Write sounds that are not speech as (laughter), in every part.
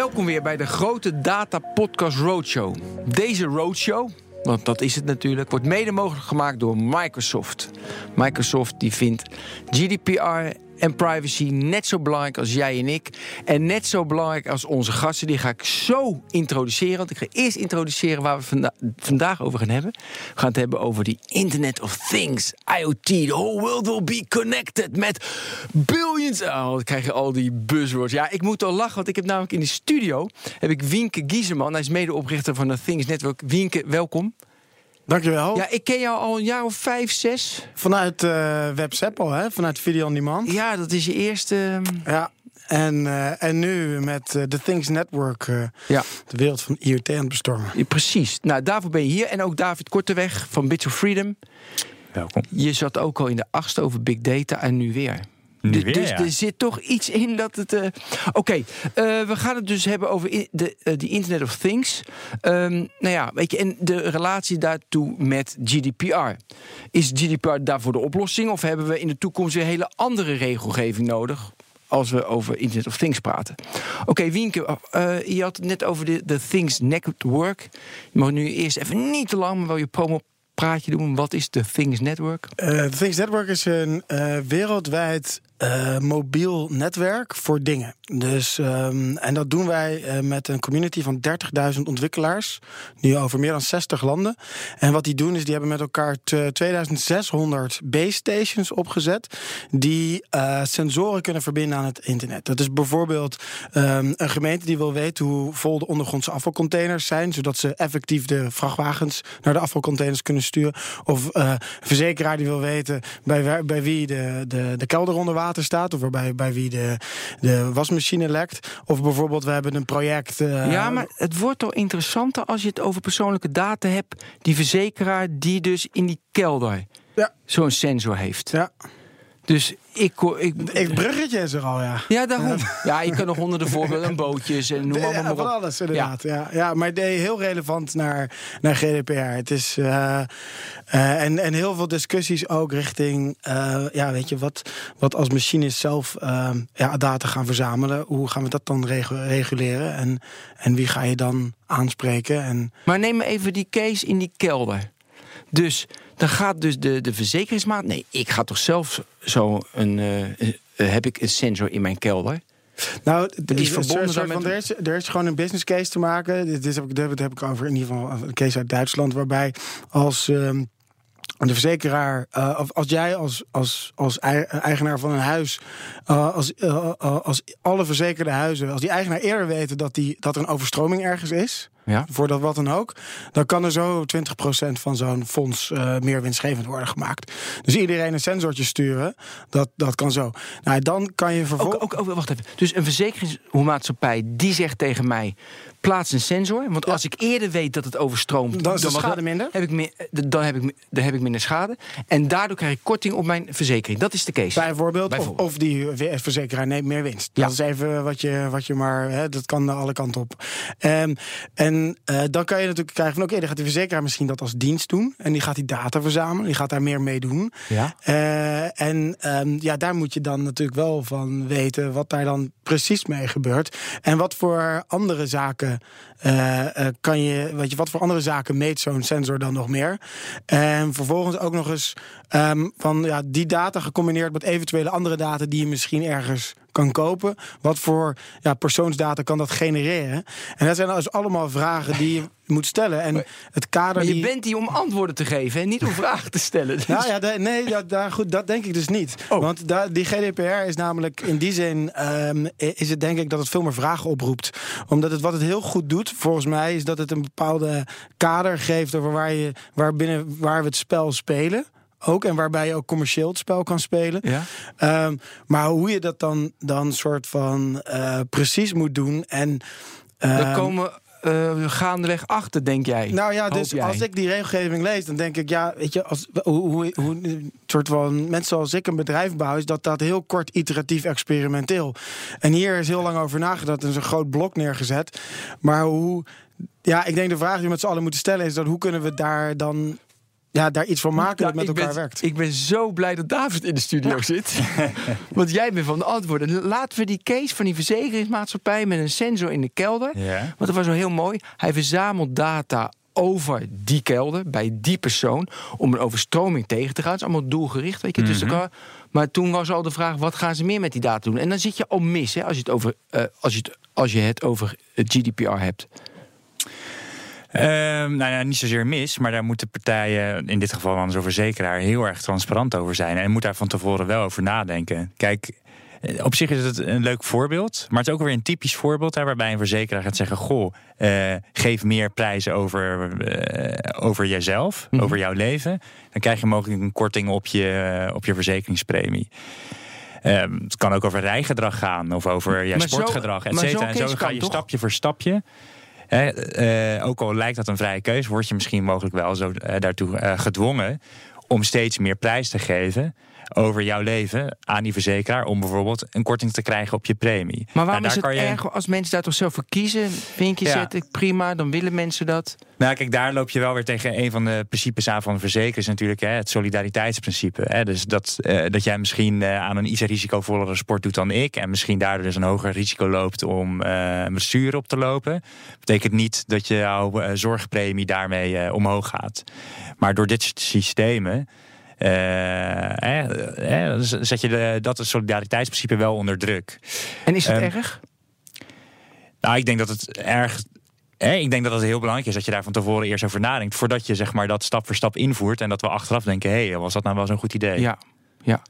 Welkom weer bij de grote Data Podcast Roadshow. Deze roadshow, want dat is het natuurlijk, wordt mede mogelijk gemaakt door Microsoft. Microsoft die vindt GDPR en privacy net zo belangrijk als jij en ik. En net zo belangrijk als onze gasten. Die ga ik zo introduceren. Want ik ga eerst introduceren waar we vanda vandaag over gaan hebben. We gaan het hebben over die Internet of Things, IoT. The whole world will be connected met billions. Oh, dan krijg je al die buzzwords. Ja, ik moet al lachen, want ik heb namelijk in de studio... heb ik Wienke Gieseman. Hij is medeoprichter van de Things Network. Wienke, welkom. Dankjewel. Ja, ik ken jou al een jaar of vijf, zes. Vanuit uh, al, hè? Vanuit Video On Demand. Ja, dat is je eerste... Ja, en, uh, en nu met uh, The Things Network uh, ja. de wereld van IoT aan het bestormen. Ja, precies. Nou, daarvoor ben je hier. En ook David Korteweg van Bits of Freedom. Welkom. Je zat ook al in de achtste over Big Data en nu weer. Nu dus weer, dus ja. er zit toch iets in dat het. Uh... Oké, okay. uh, we gaan het dus hebben over in de uh, die Internet of Things. Um, nou ja, weet je, en de relatie daartoe met GDPR. Is GDPR daarvoor de oplossing? Of hebben we in de toekomst weer hele andere regelgeving nodig? Als we over Internet of Things praten. Oké, okay, Wienke, uh, je had het net over de, de Things Network. Je mag nu eerst even niet te lang, maar wel je promo praatje doen. Wat is de Things Network? Uh, de Things Network is een uh, wereldwijd uh, mobiel netwerk voor dingen. Dus, um, en dat doen wij uh, met een community van 30.000 ontwikkelaars. Nu over meer dan 60 landen. En wat die doen is, die hebben met elkaar 2600 base stations opgezet. Die uh, sensoren kunnen verbinden aan het internet. Dat is bijvoorbeeld um, een gemeente die wil weten hoe vol de ondergrondse afvalcontainers zijn. Zodat ze effectief de vrachtwagens naar de afvalcontainers kunnen sturen. Of een verzekeraar die wil weten bij, bij wie de, de, de kelder onder water staat. Of waarbij bij wie de, de wasmachine lekt. Of bijvoorbeeld, we hebben een project. Uh... Ja, maar het wordt toch interessanter als je het over persoonlijke data hebt. Die verzekeraar die dus in die kelder ja. zo'n sensor heeft. Ja. Dus ik, ik, ik bruggetje is er al, ja. Ja, daarom. Ja, je kan nog honderden voorbeelden en (laughs) bootjes en noem maar, maar op. Van alles, inderdaad. Ja. Ja, ja, maar heel relevant naar, naar GDPR. Het is, uh, uh, en, en heel veel discussies ook richting, uh, ja, weet je, wat, wat als machines zelf ja, data gaan verzamelen. Hoe gaan we dat dan regu reguleren? En, en wie ga je dan aanspreken? En... Maar neem even die case in die kelder. Dus dan gaat dus de, de verzekeringsmaat. Nee, ik ga toch zelf zo een. Uh, uh, heb ik een sensor in mijn kelder? Nou, die is verbonden soort, met... er, is, er is gewoon een business case te maken. Dit, is, dit heb ik over in ieder geval een case uit Duitsland, waarbij als. Um, de verzekeraar, uh, of als jij als, als, als eigenaar van een huis, uh, als, uh, als alle verzekerde huizen, als die eigenaar eerder weten dat, die, dat er een overstroming ergens is, ja. voor dat wat dan ook, dan kan er zo 20% van zo'n fonds uh, meer winstgevend worden gemaakt. Dus iedereen een sensortje sturen, dat, dat kan zo. Nou, dan kan je vervolgens. Ook, ook, ook, wacht even. Dus een verzekeringsmaatschappij die zegt tegen mij: plaats een sensor. Want ja. als ik eerder weet dat het overstroomt, dan is de schade minder. Heb ik meer, dan, heb ik, dan heb ik minder schade. En daardoor krijg ik korting op mijn verzekering. Dat is de case. Bijvoorbeeld. Bijvoorbeeld. Of, of die verzekeraar neemt meer winst. Ja. Dat is even wat je, wat je maar. Hè, dat kan alle kanten op. Um, en uh, dan kan je natuurlijk krijgen van oké, okay, dan gaat die verzekeraar misschien dat als dienst doen. En die gaat die data verzamelen. Die gaat daar meer mee doen. Ja. Uh, en um, ja, daar moet je dan natuurlijk wel van weten wat daar dan precies mee gebeurt. En wat voor andere zaken uh, kan je, weet je, wat voor andere zaken meet zo'n sensor dan nog meer? En vervolgens ook nog eens um, van ja, die data gecombineerd met eventuele andere data die je misschien ergens kan kopen. Wat voor ja, persoonsdata kan dat genereren? En dat zijn dus allemaal vragen die je (laughs) moet stellen. En het kader. Maar je die... bent hier om antwoorden te geven en niet om (laughs) vragen te stellen. Dus... Nou ja, de, nee, ja, daar, goed, dat denk ik dus niet. Oh. Want da, die GDPR is namelijk in die zin um, is het denk ik dat het veel meer vragen oproept. Omdat het wat het heel goed doet, volgens mij, is dat het een bepaalde kader geeft over waar, je, waar, binnen, waar we het spel spelen ook. En waarbij je ook commercieel het spel kan spelen. Ja. Um, maar hoe je dat dan, dan soort van uh, precies moet doen. En, um, Daar komen uh, gaandeweg achter, denk jij? Nou ja, dus jij. als ik die regelgeving lees, dan denk ik, ja, weet je, als, hoe, hoe, hoe soort van mensen zoals ik een bedrijf bouw, is dat dat heel kort iteratief experimenteel. En hier is heel lang over nagedacht en is een groot blok neergezet. Maar hoe, ja, ik denk de vraag die we met z'n allen moeten stellen is dat hoe kunnen we daar dan ja, daar iets van maken dat met elkaar ben, werkt. Ik ben zo blij dat David in de studio zit. (laughs) Want jij bent van de antwoorden. Laten we die case van die verzekeringsmaatschappij met een sensor in de kelder. Ja. Want dat was zo heel mooi. Hij verzamelt data over die kelder, bij die persoon, om een overstroming tegen te gaan. Het is allemaal doelgericht, weet je, tussen Mhm. elkaar. Maar toen was al de vraag, wat gaan ze meer met die data doen? En dan zit je al mis, hè, als, je het over, eh, als, je het, als je het over het GDPR hebt. Ehm, nou ja, niet zozeer mis, maar daar moeten partijen, in dit geval dan zo'n verzekeraar, heel erg transparant over zijn. En moet daar van tevoren wel over nadenken. Kijk, eh, op zich is het een leuk voorbeeld, maar het is ook weer een typisch voorbeeld hè, waarbij een verzekeraar gaat zeggen: Goh, eh, geef meer prijzen over, eh, over jezelf, Mhm. over jouw leven. Dan krijg je mogelijk een korting op je, op je verzekeringspremie. Ehm, het kan ook over rijgedrag gaan of over zo- sportgedrag, et cetera. En zo ga je stapje voor stapje. Eh, ook al lijkt dat een vrije keuze, word je misschien mogelijk wel zo eh, daartoe eh, gedwongen om steeds meer prijs te geven over jouw leven aan die verzekeraar om bijvoorbeeld een korting te krijgen op je premie. Maar waarom Nou, is het je- erg als mensen daar toch zelf voor kiezen? Vinkje Ja. zetten, prima, dan willen mensen dat. Nou, kijk, daar loop je wel weer tegen een van de principes aan van verzekeren, is natuurlijk hè, het solidariteitsprincipe. Hè. Dus dat, eh, dat jij misschien eh, aan een iets risicovollere sport doet dan ik, en misschien daardoor dus een hoger risico loopt om eh een bestuur op te lopen, betekent niet dat je jouw eh, zorgpremie daarmee omhoog gaat. Maar door dit soort systemen. Eh, hè, hè, zet je de, dat het solidariteitsprincipe wel onder druk. En is het Ehm, erg? Nou, ik denk dat het erg. Ik denk dat het heel belangrijk is dat je daar van tevoren eerst over nadenkt. Voordat je zeg maar, dat stap voor stap invoert. En dat we achteraf denken: hé, hey, was dat nou wel zo'n goed idee? Ja. Ja.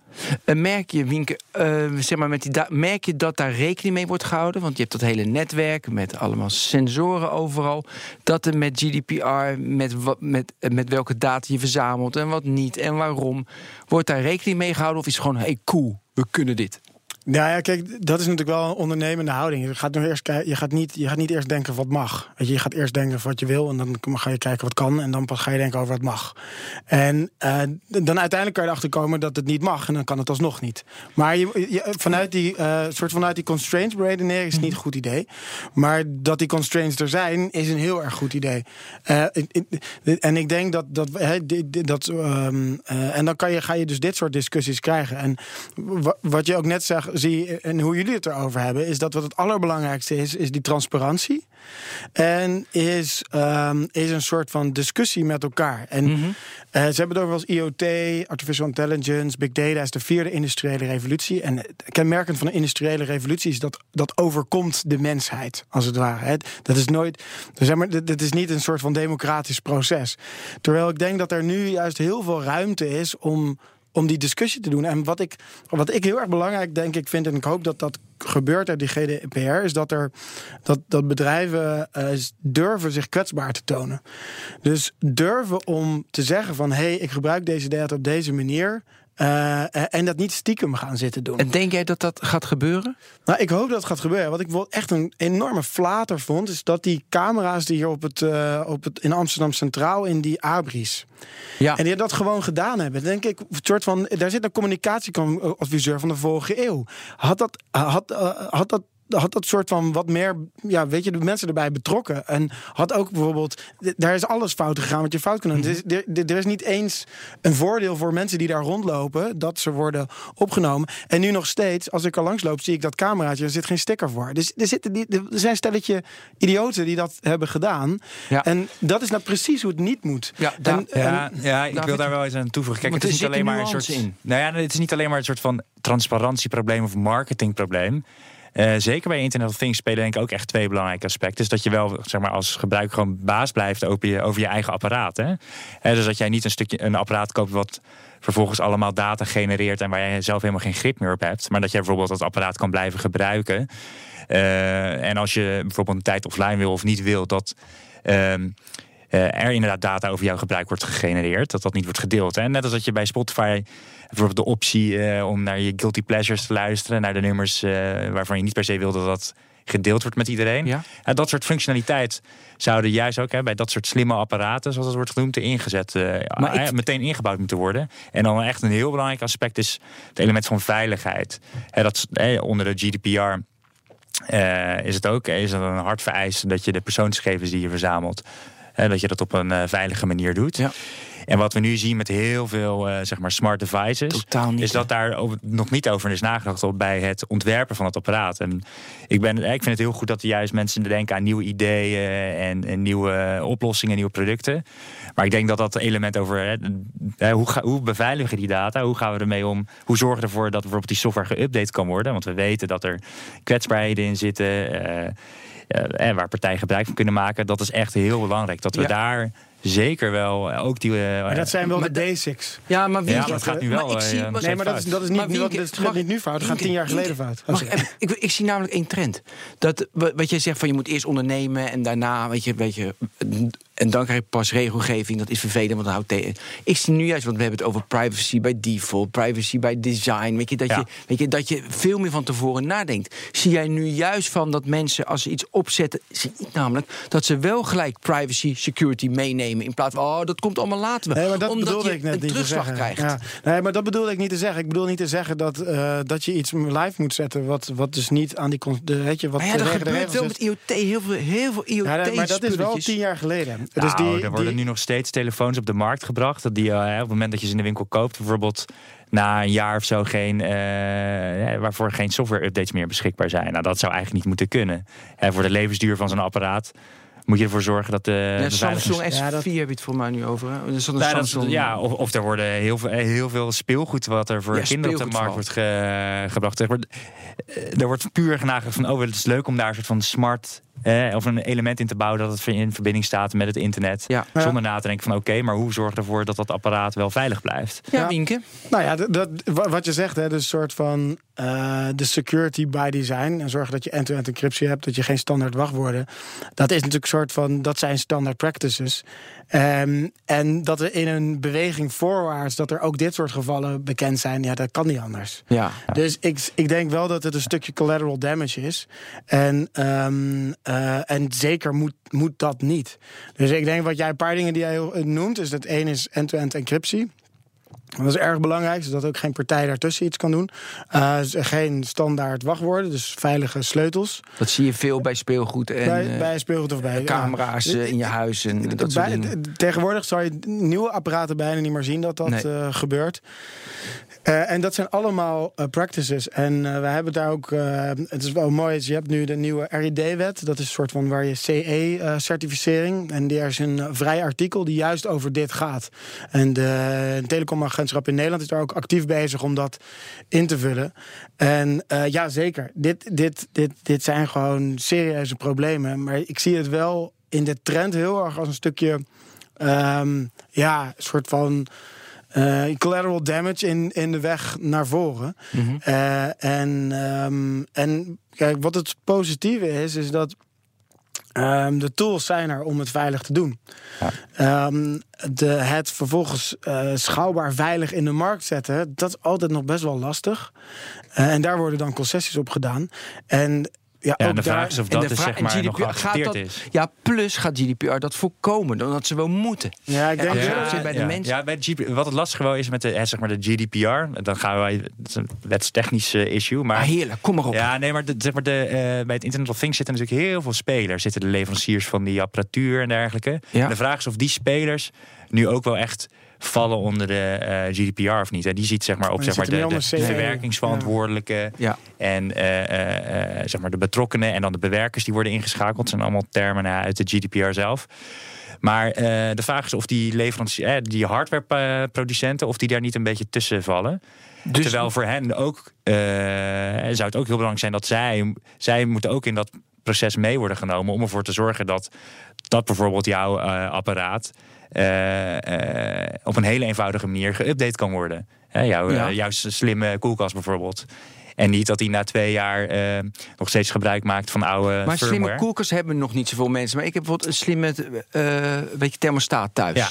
En merk je, Wienke, eh, zeg maar met die merk je dat daar rekening mee wordt gehouden? Want je hebt dat hele netwerk met allemaal sensoren overal. Dat er met GDPR, met, met, eh, met welke data je verzamelt en wat niet en waarom. Wordt daar rekening mee gehouden of is het gewoon, hey cool, we kunnen dit? Nou ja, kijk, dat is natuurlijk wel een ondernemende houding. Je gaat, nog eerst, je gaat, niet, je gaat niet eerst denken wat mag. Weet je, je gaat eerst denken wat je wil en dan ga je kijken wat kan. En dan pas ga je denken over wat mag. En eh, dan uiteindelijk kan je erachter komen dat het niet mag. En dan kan het alsnog niet. Maar je, je- vanuit, die, eh, soort vanuit die constraints beredeneren is het niet een goed idee. Maar dat die constraints er zijn, is een heel erg goed idee. Eh, en ik denk dat. dat, dat ehm, eh, en dan kan je, ga je dus dit soort discussies krijgen. En wa- wat je ook net zag, zie en hoe jullie het erover hebben, is dat wat het allerbelangrijkste is, is die transparantie. En is, ehm, is een soort van discussie met elkaar. En Mhm. eh, ze hebben het over als IoT, artificial intelligence, big data is de vierde industriële revolutie. En kenmerkend van een industriële revolutie is dat dat overkomt de mensheid, als het ware. hè. Dat is nooit, zeg maar, dit, dit is niet een soort van democratisch proces. Terwijl ik denk dat er nu juist heel veel ruimte is om om die discussie te doen. En wat ik, wat ik heel erg belangrijk denk ik vind, en ik hoop dat dat gebeurt uit die GDPR, is dat er dat, dat bedrijven eh, durven zich kwetsbaar te tonen. Dus durven om te zeggen van hé, hey, ik gebruik deze data op deze manier. Eh, en dat niet stiekem gaan zitten doen. En denk jij dat dat gaat gebeuren? Nou, ik hoop dat het gaat gebeuren. Wat ik wel echt een enorme flater vond, is dat die camera's die hier op het, eh, op het in Amsterdam Centraal in die abris. Ja. En die dat gewoon gedaan hebben. Denk ik, soort van, daar zit een communicatieadviseur van de vorige eeuw. Had dat, had, eh, had dat had dat soort van wat meer, ja, weet je, de mensen erbij betrokken. En had ook bijvoorbeeld, daar is alles fout gegaan wat je fout kan doen. Er is- er, is niet eens een voordeel voor mensen die daar rondlopen, dat ze worden opgenomen. En nu nog steeds, als ik er langs loop, zie ik dat cameraatje, er zit geen sticker voor. Dus er, zitten die, er zijn stelletje idioten die dat hebben gedaan. Ja. En dat is nou precies hoe het niet moet. Ja, da- en, Ja, en- ja, ik wil daar wel eens aan toevoegen. Kijk, het is niet alleen maar een soort. in. Nou ja, het is niet alleen maar een soort van transparantieprobleem of marketingprobleem. Eh, zeker bij Internet of Things spelen denk ik ook echt twee belangrijke aspecten. Dus dat je wel zeg maar, als gebruiker gewoon baas blijft over je, over je eigen apparaat. Hè? Eh, dus dat jij niet een stukje een apparaat koopt wat vervolgens allemaal data genereert en waar jij zelf helemaal geen grip meer op hebt. Maar dat jij bijvoorbeeld dat apparaat kan blijven gebruiken. Eh, en als je bijvoorbeeld een tijd offline wil of niet wil, dat. ehm, eh, er inderdaad data over jouw gebruik wordt gegenereerd. Dat dat niet wordt gedeeld. Hè? Net als dat je bij Spotify bijvoorbeeld de optie eh, om naar je guilty pleasures te luisteren. Naar de nummers eh, waarvan je niet per se wil dat dat gedeeld wordt met iedereen. Ja. Ja, dat soort functionaliteit zouden juist ook hè, bij dat soort slimme apparaten, zoals het wordt genoemd, ingezet. eh, Maar ik- eh, meteen ingebouwd moeten worden. En dan echt een heel belangrijk aspect is het element van veiligheid. Hè, dat, eh, onder de GDPR eh, is het ook is het een hard vereist dat je de persoonsgegevens die je verzamelt, dat je dat op een eh, veilige manier doet. Ja. En wat we nu zien met heel veel uh, zeg maar smart devices, niet, is dat daar nog niet over is nagedacht op bij het ontwerpen van het apparaat. En ik, ben, ik vind het heel goed dat juist mensen denken aan nieuwe ideeën en, en nieuwe oplossingen, nieuwe producten. Maar ik denk dat dat element over hè, hoe, ga, hoe beveiligen die data, hoe gaan we ermee om, hoe zorgen we ervoor dat bijvoorbeeld die software geüpdate kan worden. Want we weten dat er kwetsbaarheden in zitten. Uh, uh, waar partijen gebruik van kunnen maken. Dat is echt heel belangrijk. Dat we daar zeker wel ook die. Uh, maar dat zijn wel de basics. Ja, maar wie ja, dat gaat nu wel. ik zie, nee, maar dat is, dat is niet, dat is, mag, niet nu fout. Dat gaat tien jaar geleden fout. Mag, ik, ik, zie namelijk één trend. Dat wat jij zegt van je moet eerst ondernemen en daarna weet je, weet je en dan krijg je pas regelgeving. Dat is vervelend, want dan houdt tegen. Ik zie nu juist, want we hebben het over privacy bij default, privacy bij design. Weet je, dat, je, weet je, dat je veel meer van tevoren nadenkt. Zie jij nu juist van dat mensen, als ze iets opzetten, zie ik namelijk dat ze wel gelijk privacy, security meenemen. In plaats van, oh, dat komt allemaal later. Nee, maar dat bedoelde ik net niet te zeggen. Krijgt. Ja. Nee, maar dat bedoelde ik niet te zeggen. Ik bedoel niet te zeggen dat, uh, dat je iets live moet zetten, wat, wat dus niet aan die. De, weet je, wat maar ja, dat gebeurt met IoT, heel veel, heel veel IoT. Ja, maar dat is wel tien jaar geleden. Nou, dus die, er worden nu nog steeds telefoons op de markt gebracht. Die, uh, op het moment dat je ze in de winkel koopt, bijvoorbeeld na een jaar of zo geen, uh, waarvoor geen software updates meer beschikbaar zijn. Nou, dat zou eigenlijk niet moeten kunnen. Uh, voor de levensduur van zo'n apparaat moet je ervoor zorgen dat de. Ja, Samsung S4 ja, heb je het voor mij nu over. Hè? Dus dat ja, Samsung... dat, ja, of, of er worden heel veel, heel veel speelgoed wat er voor ja, kinderen op de markt wordt ge, gebracht. Er wordt, er wordt puur genagedacht van, oh, het is leuk om daar een soort van smart eh, of een element in te bouwen dat het in verbinding staat met het internet. Ja. Zonder na te denken van oké, maar hoe zorg ervoor dat dat apparaat wel veilig blijft? Ja, Wienke. Nou ja, dat, wat je zegt, hè, dus een soort van uh, de security by design. En zorgen dat je end-to-end encryptie hebt, dat je geen standaard wachtwoorden. Dat is natuurlijk een soort van, dat zijn standaard practices. Um, en dat er in een beweging voorwaarts, dat er ook dit soort gevallen bekend zijn, ja, dat kan niet anders. Ja. Dus ik, ik denk wel dat het een stukje collateral damage is. En, um, uh, en zeker moet, moet dat niet. Dus ik denk wat jij, een paar dingen die jij noemt, is dat één is end-to-end encryptie. Dat is erg belangrijk, zodat ook geen partij daartussen iets kan doen. Uh, geen standaard wachtwoorden, dus veilige sleutels. Dat zie je veel bij speelgoed en bij, bij speelgoed of bij camera's ja. in je huis en dat soort dingen. Tegenwoordig zou je nieuwe apparaten bijna niet meer zien dat dat nee. uh, gebeurt. Uh, en dat zijn allemaal uh, practices. En uh, we hebben daar ook. het is wel mooi. Je hebt nu de nieuwe RID-wet. Dat is een soort van waar je CE-certificering. en daar is een vrij artikel die juist over dit gaat. En de in Nederland is daar ook actief bezig om dat in te vullen. En ja, zeker. Dit, dit, dit, dit zijn gewoon serieuze problemen. Maar ik zie het wel in de trend heel erg als een stukje. Um, ja, een soort van uh, collateral damage in, in de weg naar voren. Mm -hmm. uh, en, um, en kijk, wat het positieve is, is dat um, de tools zijn er om het veilig te doen. Ja. Um, de, het vervolgens uh, schouwbaar veilig in de markt zetten, dat is altijd nog best wel lastig. en daar worden dan concessies op gedaan. En ja, ja de vraag is of dat is, zeg maar GDPR, nog geaccepteerd dat, is. Ja, plus gaat GDPR dat voorkomen, dat ze wel moeten. Ja, ik denk ja, dat bij de ja. mensen. Ja, bij de GDPR, wat het lastige wel is met de, zeg maar de GDPR, dan gaan wij, het is een wetstechnisch issue. Maar, ah, heerlijk, kom maar op. Ja, nee, maar, de, zeg maar de, uh, bij het Internet of Things zitten natuurlijk heel veel spelers. Zitten de leveranciers van die apparatuur en dergelijke. Ja. En de vraag is of die spelers nu ook wel echt vallen onder de uh, GDPR of niet. En die ziet zeg maar op zeg maar, de, de, de verwerkingsverantwoordelijke ja. en uh, uh, zeg maar de betrokkenen en dan de bewerkers die worden ingeschakeld. Dat zijn allemaal termen uit de GDPR zelf. Maar de vraag is of die leveranciers, die hardwareproducenten, of die daar niet een beetje tussen vallen. Dus, Terwijl voor hen ook zou het ook heel belangrijk zijn dat zij, zij moeten ook in dat proces mee worden genomen om ervoor te zorgen dat dat bijvoorbeeld jouw apparaat uh, op een hele eenvoudige manier geüpdate kan worden. jouw, ja. jouw slimme koelkast bijvoorbeeld. En niet dat hij na twee jaar uh, nog steeds gebruik maakt van oude Maar firmware. slimme koelkast hebben nog niet zoveel mensen. Maar ik heb bijvoorbeeld een slimme uh, beetje thermostaat thuis. Ja.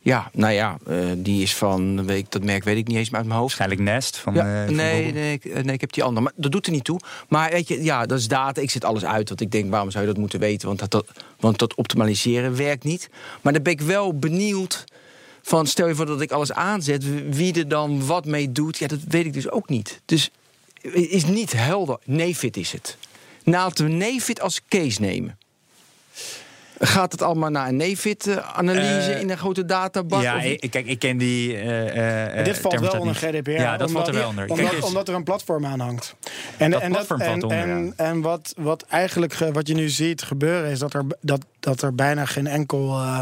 Ja, nou ja, uh, die is van, weet ik, dat merk weet ik niet eens meer uit mijn hoofd. Waarschijnlijk Nest. Van, ja, uh, nee, nee, ik, nee, ik heb die andere. Maar dat doet er niet toe. Maar weet je, ja, dat is data. Ik zet alles uit. Want ik denk, waarom zou je dat moeten weten? Want dat, dat, want dat optimaliseren werkt niet. Maar dan ben ik wel benieuwd van, stel je voor dat ik alles aanzet. Wie er dan wat mee doet, ja, dat weet ik dus ook niet. Dus is niet helder. Nefit is het. Laten we Nefit als case nemen. Gaat het allemaal naar een NEFIT-analyse Eh, in een grote databak? ja, ik, kijk, ik ken die. eh, eh, dit valt wel onder. GDPR. Ja, dat valt er omdat- wel onder. Kijk, Omdat, dus- omdat er een platform aan hangt. En, Dat en, platform valt en, onder, en, en wat, wat eigenlijk ge- wat je nu ziet gebeuren is dat er, dat, dat er bijna geen enkel eh,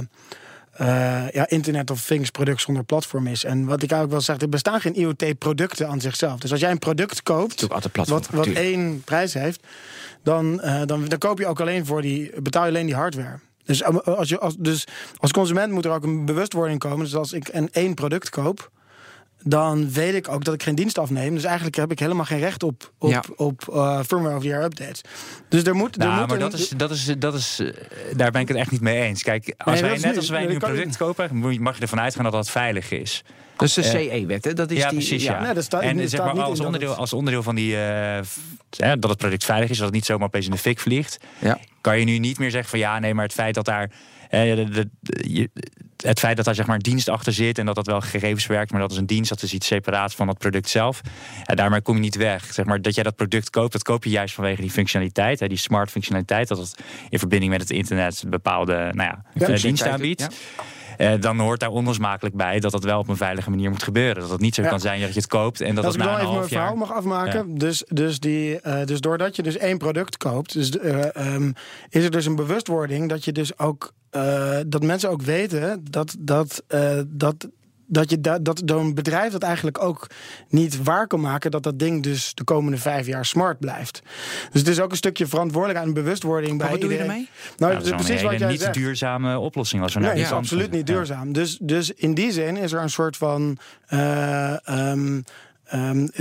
eh, ja, Internet of Things product zonder platform is. En wat ik eigenlijk wel zeg, er bestaan geen IoT-producten aan zichzelf. Dus als jij een product koopt, Natuurlijk altijd platform. wat, wat één prijs heeft, dan, eh, dan, dan koop je ook alleen voor die, betaal je alleen die hardware. Dus eh, als, je, als, dus als consument moet er ook een bewustwording komen. Dus als ik een één product koop, dan weet ik ook dat ik geen dienst afneem. Dus eigenlijk heb ik helemaal geen recht op, op, Ja. op eh, firmware over the air updates. Dus er moet, er Nou, moet maar een- dat is, dat is, dat is, eh, daar ben ik het echt niet mee eens. Kijk, als Nee, wij, net als wij nee, nu een product kopen, moet je- mag je ervan uitgaan dat dat veilig is. Dat is de eh, CE-wet, hè? Dat is ja, die, precies. Ja. Nee, dat staat- en dat zeg maar, als, onderdeel, als onderdeel van die. eh, dat het product veilig is, dat het niet zomaar opeens in de fik vliegt. Ja. Kan je nu niet meer zeggen van ja, nee, maar het feit dat daar. de, de- de- je- het feit dat daar zeg maar een dienst achter zit en dat dat wel gegevens werkt, maar dat is een dienst, dat is iets separaats van het product zelf. Ja, daarmee kom je niet weg. Zeg maar, dat jij dat product koopt, dat koop je juist vanwege die functionaliteit, hè, die smart functionaliteit, dat het in verbinding met het internet bepaalde nou ja, diensten aanbiedt. Ja. Eh, dan hoort daar onlosmakelijk bij dat dat wel op een veilige manier moet gebeuren. Dat het niet zo Ja. kan zijn dat je het koopt en dat het ik na een even half mijn jaar... verhaal mag afmaken. Dus, dus, die, eh, dus doordat je dus één product koopt, dus, eh, ehm, is er dus een bewustwording dat je dus ook dat mensen ook weten dat, dat, dat, dat je da, dat door een bedrijf dat eigenlijk ook niet waar kan maken dat dat ding dus de komende vijf jaar smart blijft. Dus het is ook een stukje verantwoordelijkheid en bewustwording Maar bij wat doe je iedereen. ermee? Nou, Ja, dat is precies een wat jij niet zegt. duurzame oplossing als we naar Nee, is kant absoluut niet Ja. duurzaam. Dus, dus in die zin is er een soort van. eh, ehm,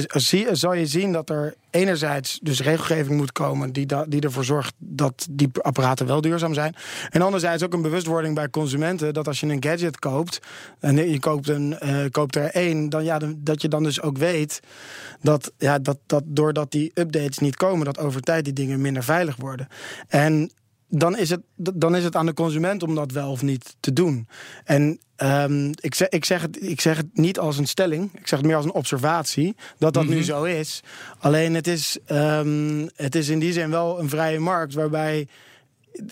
zie, zal je zien dat er enerzijds dus regelgeving moet komen die, die ervoor zorgt dat die apparaten wel duurzaam zijn. En anderzijds ook een bewustwording bij consumenten dat als je een gadget koopt en je koopt, een, eh, koopt er één, dan ja, dat je dan dus ook weet dat, ja, dat, dat doordat die updates niet komen, dat over tijd die dingen minder veilig worden. En dan is, het, dan is het aan de consument om dat wel of niet te doen. En ehm, ik, zeg, ik, zeg het, ik zeg het niet als een stelling, ik zeg het meer als een observatie dat dat nu zo is. Alleen het is, ehm, het is in die zin wel een vrije markt waarbij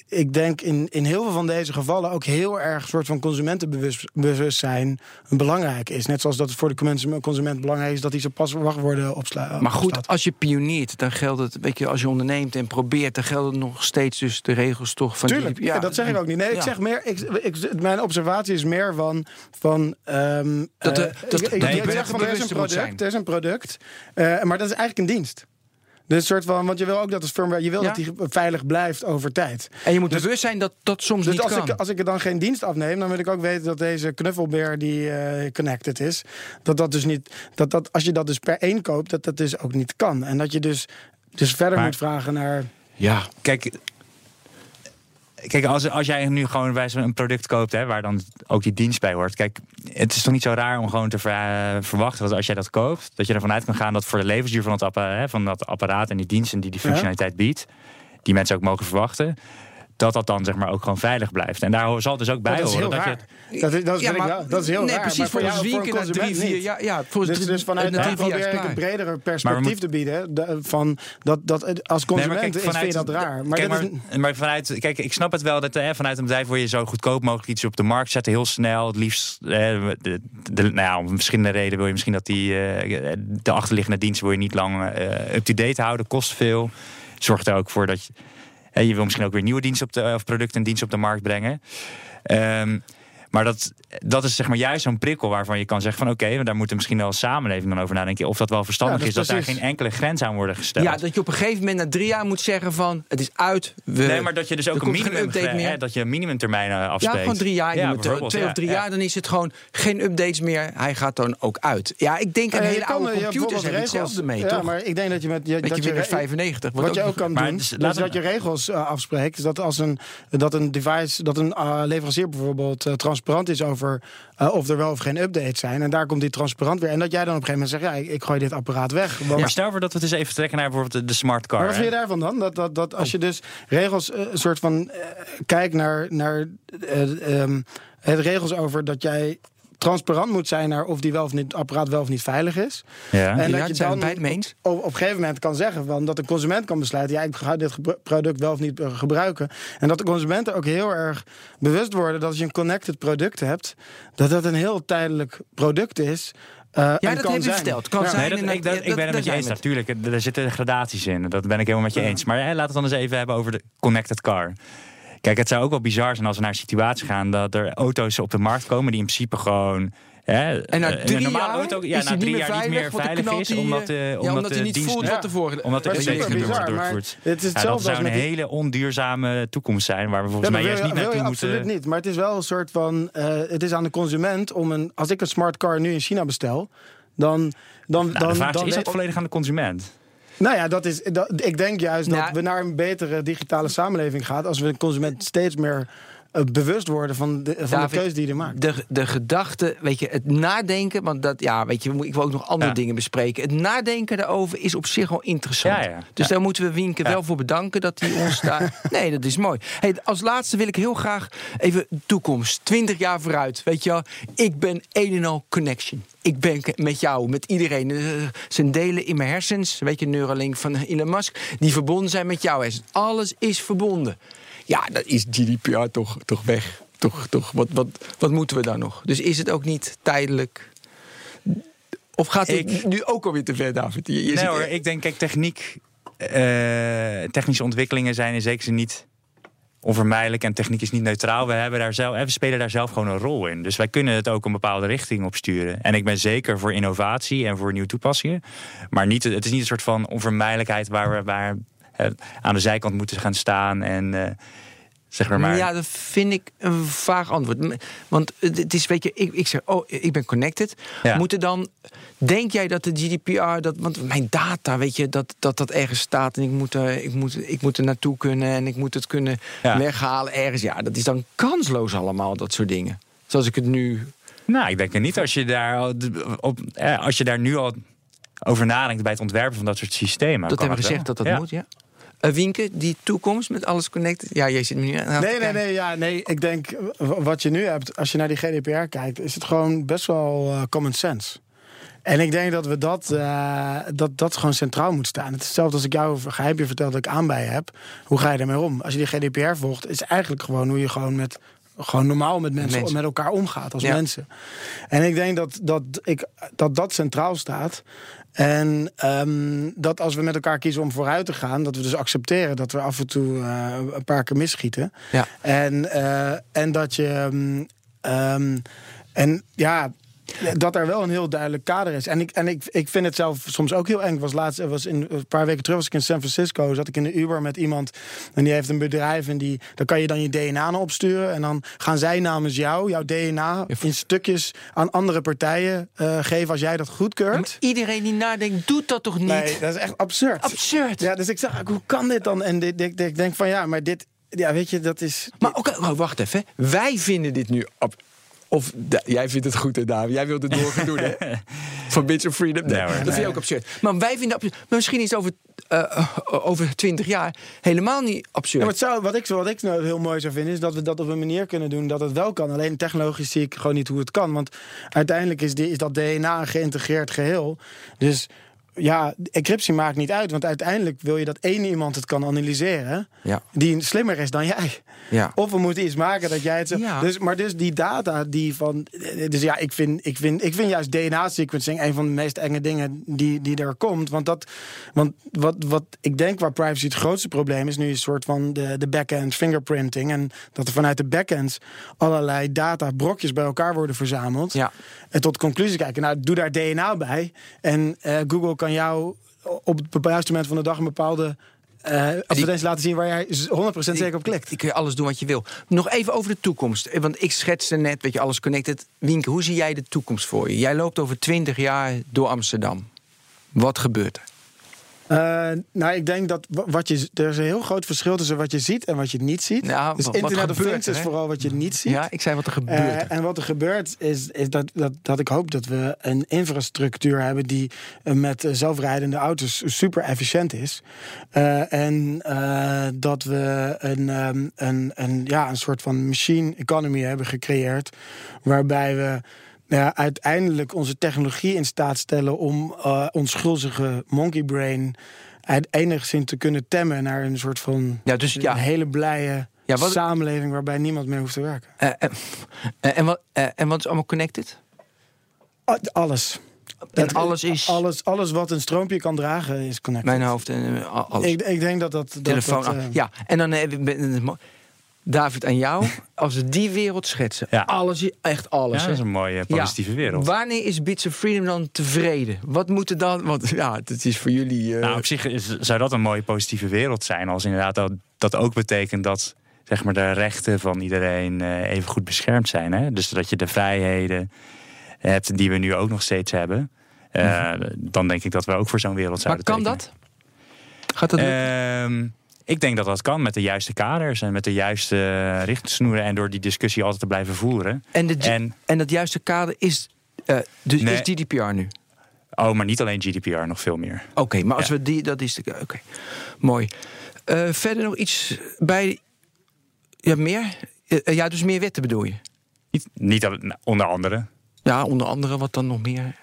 ik denk in, in heel veel van deze gevallen ook heel erg een soort van consumentenbewustzijn belangrijk is. Net zoals dat het voor de consument, belangrijk is dat hij zijn pas wachtwoorden opsla- Maar goed, opslaat. als je pioniert, dan geldt het, weet je, als je onderneemt en probeert, dan gelden nog steeds dus de regels toch van Tuurlijk, die- ja, dat zeg ik ook niet. Nee, ik zeg meer. Ik, ik, mijn observatie is meer van. van ehm, Dat de- eh, dat- ik- ik- dat ik de zeg van, er is een product, er is een product, eh, maar dat is eigenlijk een dienst. Dus soort van, want je wil ook dat het firmware, je wil Ja. dat die veilig blijft over tijd. En je moet Dus- bewust zijn dat dat soms Dus niet als kan. ik, als ik er dan geen dienst afneem, dan wil ik ook weten dat deze knuffelbeer die eh, connected is, dat dat dus niet, dat dat als je dat dus per één koopt, dat dat dus ook niet kan. En dat je dus, dus verder Maar- moet vragen naar. ja, Kijk, kijk als, als jij nu gewoon bij zo'n product koopt, hè, waar dan ook die dienst bij hoort. Kijk, het is toch niet zo raar om gewoon te ver- verwachten dat als jij dat koopt, dat je ervan uit kan gaan dat voor de levensduur van, het appa- hè, van dat apparaat en die diensten die die functionaliteit biedt, die mensen ook mogen verwachten. Dat dat dan zeg maar ook gewoon veilig blijft. En daar zal dus ook bij dat is horen dat je. Dat, is- dat, Ja, maar- wel- dat is heel nee, raar. precies, maar voor volgens jou, voor een consument drie, vier niet. jaar- ja, volgens Dus, drie- dus vanuit jaar probeer is ik een bredere perspectief moet- te bieden. de- van dat, dat als consument kijk, is, vind je dat raar. Maar, kijk, maar, is, maar vanuit, kijk, ik snap het wel dat hè, vanuit een bedrijf wil je zo goedkoop mogelijk iets op de markt zetten, heel snel. Het liefst, eh, de, de, nou ja, om verschillende redenen wil je misschien dat die eh, de achterliggende diensten wil je niet lang eh, up-to-date houden, kost veel. Zorgt er ook voor dat je, hè, je wil misschien ook weer nieuwe diensten op de, of producten en diensten op de markt brengen. Ehm, maar dat, dat is zeg maar juist zo'n prikkel waarvan je kan zeggen van oké, daar moeten misschien wel als samenleving dan over nadenken of dat wel verstandig Ja, dat is dat daar geen enkele grens aan worden gesteld. ja, dat je op een gegeven moment na drie jaar moet zeggen van het is uit. We, Nee, maar dat je dus ook een minimum, update meer. hè, dat je een minimumtermijnen ja, afspreekt. gewoon drie jaar. Ja, twee of drie ja. jaar, dan is het gewoon geen updates meer. Hij gaat dan ook uit. Ja, ik denk aan Eh, hele kan, oude eh, computers hebben hetzelfde mee, ja, toch? maar ik denk dat je met je, dat je, je Windows re- 95. Wat je ook kan Maar doen, dus is dat je regels eh, afspreekt. Dus dat als een, dat een device, dat een eh, leverancier bijvoorbeeld eh, transparant is over eh, of er wel of geen updates zijn. En daar komt die transparant weer. En dat jij dan op een gegeven moment zegt, ja, ik, ik gooi dit apparaat weg. Want, Maar stel voor dat we het eens even trekken naar bijvoorbeeld de, smart car. maar wat vind je daarvan dan? Dat, dat, dat als je dus regels, eh, een soort van, eh, kijkt naar, naar eh, ehm, het regels over dat jij transparant moet zijn naar of die wel of niet, het apparaat wel of niet veilig is. Ja. En Ja, dat je dan eens. op, op een gegeven moment kan zeggen van dat de consument kan besluiten: ja, ik ga dit product wel of niet eh, gebruiken. En dat de consumenten ook heel erg bewust worden dat als je een connected product hebt, dat dat een heel tijdelijk product is. eh, Ja, en dat kan heb je zijn. verteld. Kan Ja. zijn. Nee, dat, en ik, dat, ja, ik dat- ben het met je eens. het. Natuurlijk, er zitten gradaties in. Dat ben ik helemaal met je eens. Maar hè, laten we het dan eens even hebben over de connected car. Kijk, het zou ook wel bizar zijn als we naar een situatie gaan dat er auto's op de markt komen die in principe gewoon. Hè, En na een drie normale jaar auto ja, is na drie niet jaar meer niet meer veilig, is, omdat, de, ja, omdat, omdat hij de niet dienst, voelt wat er voor omdat de super niet wordt doorgevoerd. Het is Ja, dat hetzelfde zou als een die- hele onduurzame toekomst zijn, waar we volgens Ja, mij juist niet naartoe moeten. Absoluut niet. Maar het is wel een soort van. eh, het is aan de consument om een. Als ik een smart car nu in China bestel. Dan. dan, Nou, dan, de vraag is, dan is dat volledig aan de consument? Nou ja, dat is, dat, ik denk juist Nou, dat we naar een betere digitale samenleving gaan. als we de consument steeds meer bewust worden van de, van David, de keuze die hij maakt. De, de gedachte, weet je, het nadenken, want dat, ja, weet je, ik wil ook nog andere Ja. dingen bespreken. Het nadenken daarover is op zich wel interessant. Ja, ja. Dus Ja. daar moeten we Wienke Ja. wel voor bedanken dat hij ons daar. (laughs) Nee, dat is mooi. Hey, als laatste wil ik heel graag even toekomst, 20 jaar vooruit. Weet je wel, ik ben een en al connection. Ik ben met jou, met iedereen. Eh, zijn delen in mijn hersens, weet je, Neuralink van Elon Musk, die verbonden zijn met hersens. Alles is verbonden. Ja, dat is GDPR toch, toch weg. Toch, toch. Wat, wat, wat moeten we dan nog? Dus is het ook niet tijdelijk? Of gaat het Ik- nu ook alweer te ver, David? Je, je Nee zit- hoor, ik denk, kijk, techniek, eh, technische ontwikkelingen zijn in zekere zin niet onvermijdelijk en techniek is niet neutraal. We, hebben daar zelf, eh, we spelen daar zelf gewoon een rol in. Dus wij kunnen het ook een bepaalde richting op sturen. En ik ben zeker voor innovatie en voor nieuwe toepassingen. Maar niet, het is niet een soort van onvermijdelijkheid waar we waar, aan de zijkant moeten gaan staan en eh, zeg maar. maar Ja, dat vind ik een vaag antwoord. Want het is, weet je, ik, ik zeg, oh, ik ben connected. Ja. Moeten dan, denk jij dat de GDPR, dat, want mijn data, weet je, dat dat, dat ergens staat en ik moet, er, ik, moet, ik moet er naartoe kunnen en ik moet het kunnen Ja. weghalen ergens. Ja, dat is dan kansloos allemaal, dat soort dingen. Zoals ik het nu. Nou, ik denk het niet als je daar, op, eh, als je daar nu al over nadenkt bij het ontwerpen van dat soort systemen. dat hebben we gezegd wel. dat dat Ja. moet, ja. Wienke, die toekomst met alles connected. Ja, jij zit me nu aan. Nee, nee, nee, ja, nee. Ik denk wat je nu hebt, als je naar die GDPR kijkt, is het gewoon best wel eh, common sense. En ik denk dat we dat, eh, dat, dat gewoon centraal moet staan. Het is hetzelfde als ik jou een geheimje vertel dat ik aan bij heb. Hoe ga je ermee om? Als je die GDPR volgt, is eigenlijk gewoon hoe je gewoon met gewoon normaal met mensen, Mensen. met elkaar omgaat als Ja. mensen. En ik denk dat dat, ik, dat dat centraal staat. En ehm, dat als we met elkaar kiezen om vooruit te gaan, dat we dus accepteren dat we af en toe eh, een paar keer misschieten. Ja. En, eh, en dat je. ehm, ehm, en ja. Dat er wel een heel duidelijk kader is. En ik, en ik, ik vind het zelf soms ook heel eng. Ik Was laatst, was in, een paar weken terug was ik in San Francisco. Zat ik in de Uber met iemand. En die heeft een bedrijf. En die, daar kan je dan je DNA naar opsturen. En dan gaan zij namens jou, jouw DNA, in stukjes aan andere partijen eh, geven. Als jij dat goedkeurt. Iedereen die nadenkt, doet dat toch niet? Nee, dat is echt absurd. Absurd. Ja, dus ik zeg, hoe kan dit dan? En dit, dit- ik denk van ja, maar dit. Ja, weet je, dat is. Maar oké, oh, wacht even. Wij vinden dit nu... Op, of da- jij vindt het goed, hè, David? Jij wilt het door doen, hè? (laughs) Van Bits of Freedom. Nee, Nee, hoor. dat vind je ook absurd. Maar wij vinden absurd. Maar misschien is het over, eh, over 20 jaar helemaal niet absurd. Ja, maar het zou, wat, ik, wat ik nou heel mooi zou vinden, is dat we dat op een manier kunnen doen dat het wel kan. Alleen technologisch zie ik gewoon niet hoe het kan. Want uiteindelijk is, die, is dat DNA een geïntegreerd geheel. Dus ja, encryptie maakt niet uit. Want uiteindelijk wil je dat één iemand het kan analyseren. Ja. Die slimmer is dan jij. Ja. Of we moeten iets maken dat jij het zo. Ja. Dus, maar dus die data die van. Dus ja, ik vind, ik vind, ik vind juist DNA-sequencing een van de meest enge dingen die, die er komt. Want, dat, want wat, wat ik denk waar privacy het grootste probleem is, nu is een soort van de, de back-end fingerprinting. En dat er vanuit de back-ends allerlei data, brokjes bij elkaar worden verzameld. Ja. En tot conclusie kijken. Nou, doe daar DNA bij. En eh, Google kan jou op het juiste moment van de dag een bepaalde. eh advertentie laten zien waar jij 100% zeker op klikt. Ik kun je alles doen wat je wil. Nog even over de toekomst. Eh, Want ik schetste net, weet je, alles connected. Wienke, hoe zie jij de toekomst voor je? Jij loopt over 20 jaar door Amsterdam. Wat gebeurt er? Eh, nou, ik denk dat wa- wat je, er is een heel groot verschil tussen wat je ziet en wat je niet ziet. Nou, dus wat- wat Internet of gebeurt Things is vooral wat je niet ziet. Ja, ik zei wat er gebeurt. Eh, er. en wat er gebeurt is, is dat, dat, dat ik hoop dat we een infrastructuur hebben die eh, met zelfrijdende auto's super efficiënt is. En dat we een, ehm, een, een, ja, een soort van machine economy hebben gecreëerd. Waarbij we ja, uiteindelijk onze technologie in staat stellen om uh, onschuldige monkey brain enigszins te kunnen temmen naar een soort van ja, dus, ja. een hele blije ja, wat, samenleving waarbij niemand meer hoeft te werken. Uh, uh, en, wat, en wat is allemaal connected? Alles. En alles is. Alles, alles wat een stroompje kan dragen is connected. Mijn hoofd en alles. Ik, ik denk dat dat. Telefoon. Dat, ja, en dan David, aan jou. (laughs) Als we die wereld schetsen. Ja. Alles, echt alles. Ja, dat is een mooie positieve wereld. Wanneer is Bits of Freedom dan tevreden? Wat moet er dan... Want ja, het is voor jullie... Uh... Nou, op zich is, zou dat een mooie positieve wereld zijn. Als inderdaad dat, dat ook betekent dat zeg maar, de rechten van iedereen uh, even goed beschermd zijn. Hè? Dus dat je de vrijheden hebt die we nu ook nog steeds hebben. Uh, Dan denk ik dat we ook voor zo'n wereld zouden Maar kan dat? Gaat dat ehm, ik denk dat dat kan met de juiste kaders en met de juiste richtsnoeren en door die discussie altijd te blijven voeren. En, de, en, en dat juiste kader is, uh, dus is GDPR nu? Oh, maar niet alleen GDPR, nog veel meer. Oké, maar als we die, dat is de. Oké, mooi. Uh, verder nog iets bij. Ja, meer? Uh, ja, dus meer wetten bedoel je? Niet, niet onder andere. Ja, onder andere wat dan nog meer?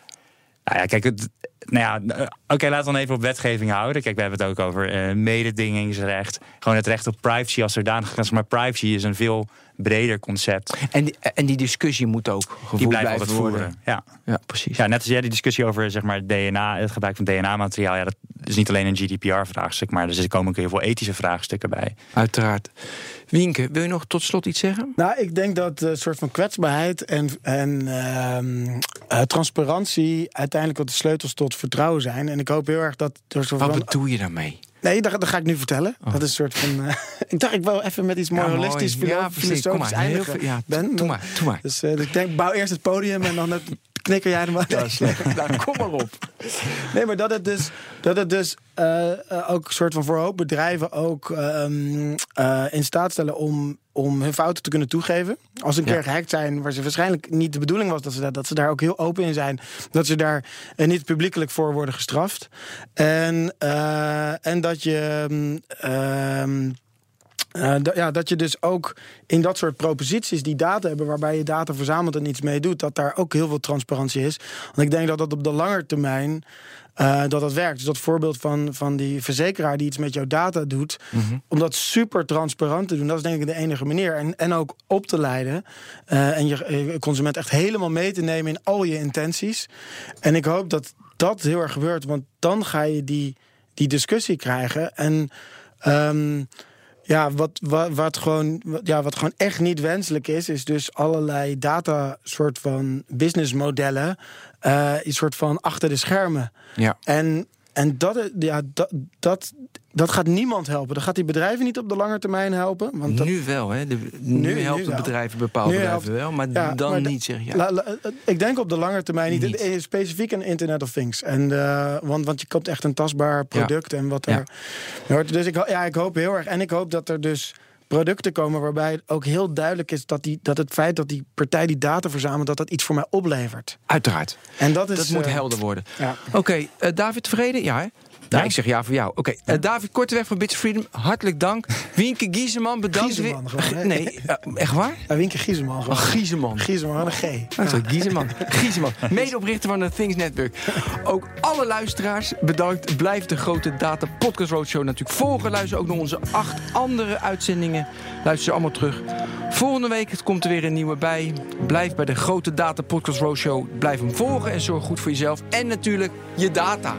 Nou ja, kijk, het, nou ja, eh, oké, laten we dan even op wetgeving houden. Kijk, we hebben het ook over uh, mededingingsrecht. Gewoon het recht op privacy als zodanig. Maar privacy is een veel breder concept. En die, en die discussie moet ook gevoerd die blijft altijd voeren. Ja. ja, precies. Ja, net als jij die discussie over zeg maar, DNA, het gebruik van DNA-materiaal. Ja, dat is niet alleen een GDPR-vraagstuk, maar er komen ook heel veel ethische vraagstukken bij. Uiteraard. Wienke, wil je nog tot slot iets zeggen? Nou, ik denk dat de soort van kwetsbaarheid en, en uh, transparantie uiteindelijk wat de sleutels tot vertrouwen zijn. En ik hoop heel erg dat. Er wat bedoel je daarmee? Nee, dat, dat, ga ik nu vertellen. Oh. Dat is een soort van. Uh, (laughs) ik dacht, ik wil even met iets moralistisch, ja, ja, filosofisch eindigen. Ja, ben. Doe maar, doe maar. Dus uh, ik denk, bouw eerst het podium en dan het knikker jij er maar. Ja, slecht. (laughs) nou, kom maar op. Nee, maar dat het dus, dat het dus uh, ook een soort van voor hoop bedrijven ook um, uh, in staat stellen om, om hun fouten te kunnen toegeven. Als ze een ja. keer gehackt zijn, waar ze waarschijnlijk niet de bedoeling was dat ze, dat, dat ze daar ook heel open in zijn. Dat ze daar uh, niet publiekelijk voor worden gestraft. En, en dat je. Um, uh, ja, dat je dus ook in dat soort proposities die data hebben, waarbij je data verzamelt en iets mee doet, dat daar ook heel veel transparantie is. Want ik denk dat dat op de lange termijn uh, dat dat werkt. Dus dat voorbeeld van, van die verzekeraar die iets met jouw data doet, mm -hmm. om dat super transparant te doen, dat is denk ik de enige manier. En, en ook op te leiden uh, en je consument echt helemaal mee te nemen in al je intenties. En ik hoop dat dat heel erg gebeurt, want dan ga je die, die discussie krijgen. En. Um, ja, wat, wat, wat, gewoon, ja, wat gewoon echt niet wenselijk is, is dus allerlei data soort van businessmodellen, uh, een soort van achter de schermen. Ja. En, en dat, ja, dat, dat, dat gaat niemand helpen. Dat gaat die bedrijven niet op de lange termijn helpen. Want dat... Nu wel, hè? De, nu, nu helpt het bedrijven, bepaalde bedrijven wel, maar ja, dan maar niet, zeg je. Ja. ik denk op de lange termijn niet. niet. Specifiek een Internet of Things. En, uh, want, want je koopt echt een tastbaar product en wat er. Dus ik, ja, ik hoop heel erg. En ik hoop dat er dus producten komen waarbij het ook heel duidelijk is dat, die, dat het feit dat die partij die data verzamelt, dat dat iets voor mij oplevert. Uiteraard. En dat, is, dat moet uh, helder worden. Ja. Oké, okay, uh, David tevreden? Ja, hè? Nou, ik zeg ja voor jou. Oké, okay. uh, David Korteweg van Bits Freedom, hartelijk dank. (laughs) Wienke Gieseman, bedankt. Gieseman, gewoon, nee, uh, echt waar? Ja, Wienke Gieseman. Gewoon. Oh, een G. Oh, sorry. Gieseman, medeoprichter van het Things Network. Ook alle luisteraars bedankt. Blijf de grote Data Podcast Roadshow natuurlijk volgen. Luister ook naar onze acht andere uitzendingen. Luister ze allemaal terug. Volgende week komt er weer een nieuwe bij. Blijf bij de grote Data Podcast Roadshow. Blijf hem volgen en zorg goed voor jezelf. En natuurlijk je data.